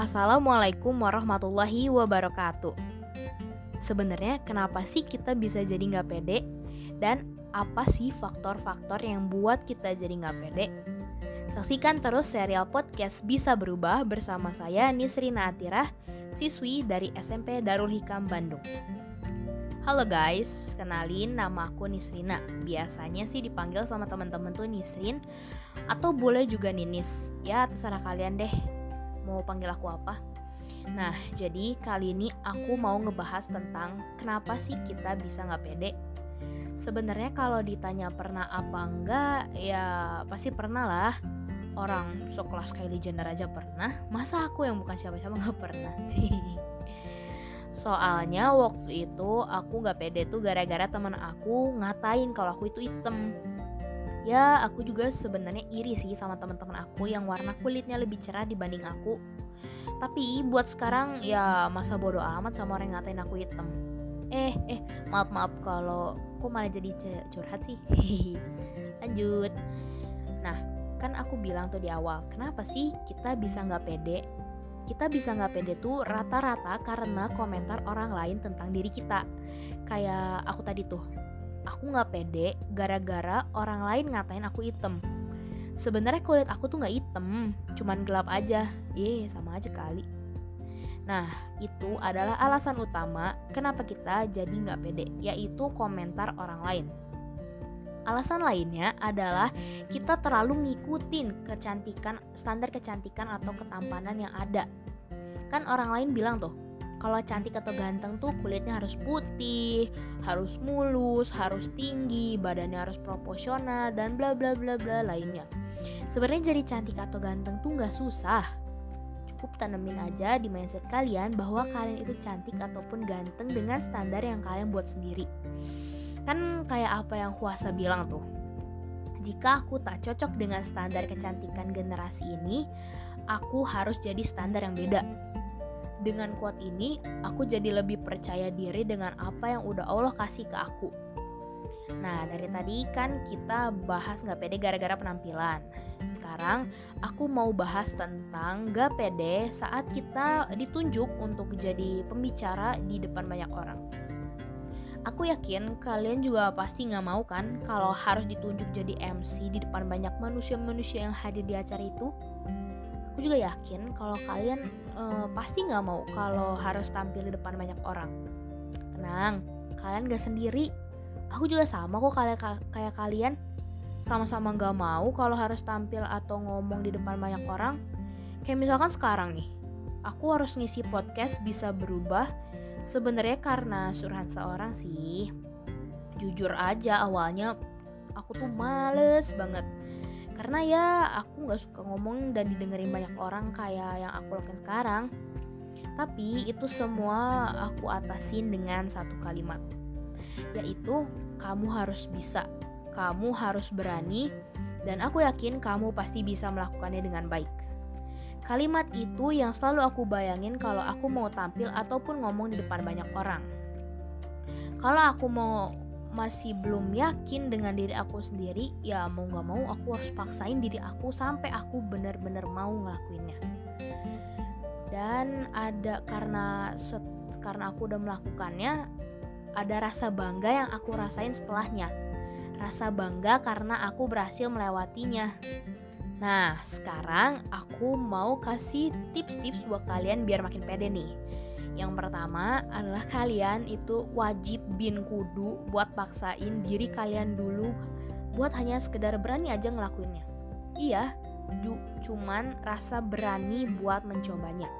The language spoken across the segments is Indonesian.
Assalamualaikum warahmatullahi wabarakatuh. Sebenarnya kenapa sih kita bisa jadi nggak pede? Dan apa sih faktor-faktor yang buat kita jadi nggak pede? Saksikan terus serial podcast Bisa Berubah bersama saya Nisrina Atirah, siswi dari SMP Darul Hikam Bandung. Halo guys, kenalin nama aku Nisrina. Biasanya sih dipanggil sama teman-teman tuh Nisrin atau boleh juga Ninis. Ya terserah kalian deh mau panggil aku apa. Nah, jadi kali ini aku mau ngebahas tentang kenapa sih kita bisa nggak pede. Sebenarnya kalau ditanya pernah apa enggak, ya pasti pernah lah. Orang sekelas Kylie Jenner aja pernah, masa aku yang bukan siapa-siapa nggak pernah. Soalnya waktu itu aku nggak pede tuh gara-gara teman aku ngatain kalau aku itu item ya aku juga sebenarnya iri sih sama teman-teman aku yang warna kulitnya lebih cerah dibanding aku. Tapi buat sekarang ya masa bodoh amat sama orang yang ngatain aku hitam. Eh eh maaf maaf kalau kok malah jadi curhat sih? Lanjut. Nah kan aku bilang tuh di awal kenapa sih kita bisa nggak pede? Kita bisa nggak pede tuh rata-rata karena komentar orang lain tentang diri kita. Kayak aku tadi tuh aku nggak pede gara-gara orang lain ngatain aku hitam sebenarnya kulit aku tuh nggak hitam cuman gelap aja eh sama aja kali Nah, itu adalah alasan utama kenapa kita jadi nggak pede, yaitu komentar orang lain. Alasan lainnya adalah kita terlalu ngikutin kecantikan, standar kecantikan atau ketampanan yang ada. Kan orang lain bilang tuh, kalau cantik atau ganteng tuh kulitnya harus putih, harus mulus, harus tinggi, badannya harus proporsional dan bla bla bla bla lainnya. Sebenarnya jadi cantik atau ganteng tuh nggak susah. Cukup tanemin aja di mindset kalian bahwa kalian itu cantik ataupun ganteng dengan standar yang kalian buat sendiri. Kan kayak apa yang Huasa bilang tuh. Jika aku tak cocok dengan standar kecantikan generasi ini, aku harus jadi standar yang beda dengan kuat ini, aku jadi lebih percaya diri dengan apa yang udah Allah kasih ke aku. Nah, dari tadi kan kita bahas gak pede gara-gara penampilan. Sekarang aku mau bahas tentang gak pede saat kita ditunjuk untuk jadi pembicara di depan banyak orang. Aku yakin kalian juga pasti gak mau kan kalau harus ditunjuk jadi MC di depan banyak manusia-manusia yang hadir di acara itu aku juga yakin kalau kalian uh, pasti nggak mau kalau harus tampil di depan banyak orang. Tenang kalian gak sendiri. Aku juga sama kok kayak kayak kalian. Sama-sama gak mau kalau harus tampil atau ngomong di depan banyak orang. Kayak misalkan sekarang nih aku harus ngisi podcast bisa berubah sebenarnya karena suruhan seorang sih. Jujur aja awalnya aku tuh males banget karena ya aku nggak suka ngomong dan didengerin banyak orang kayak yang aku lakukan sekarang. Tapi itu semua aku atasin dengan satu kalimat. Yaitu kamu harus bisa. Kamu harus berani. Dan aku yakin kamu pasti bisa melakukannya dengan baik. Kalimat itu yang selalu aku bayangin kalau aku mau tampil ataupun ngomong di depan banyak orang. Kalau aku mau masih belum yakin dengan diri aku sendiri ya mau gak mau aku harus paksain diri aku sampai aku bener-bener mau ngelakuinnya. Dan ada karena set, karena aku udah melakukannya ada rasa bangga yang aku rasain setelahnya. Rasa bangga karena aku berhasil melewatinya. Nah sekarang aku mau kasih tips-tips buat kalian biar makin pede nih yang pertama adalah kalian itu wajib bin kudu buat paksain diri kalian dulu buat hanya sekedar berani aja ngelakuinnya. Iya, cuman rasa berani buat mencobanya.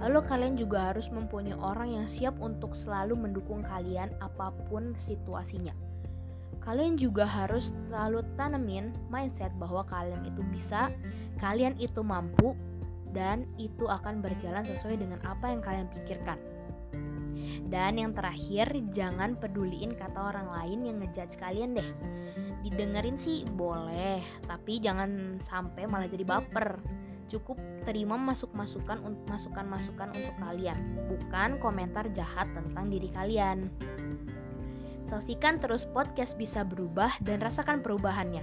Lalu kalian juga harus mempunyai orang yang siap untuk selalu mendukung kalian apa pun situasinya. Kalian juga harus selalu tanemin mindset bahwa kalian itu bisa, kalian itu mampu, dan itu akan berjalan sesuai dengan apa yang kalian pikirkan. Dan yang terakhir, jangan peduliin kata orang lain yang ngejudge kalian deh. Didengerin sih boleh, tapi jangan sampai malah jadi baper. Cukup terima masuk-masukan untuk masukan-masukan untuk kalian, bukan komentar jahat tentang diri kalian. Saksikan terus podcast bisa berubah dan rasakan perubahannya.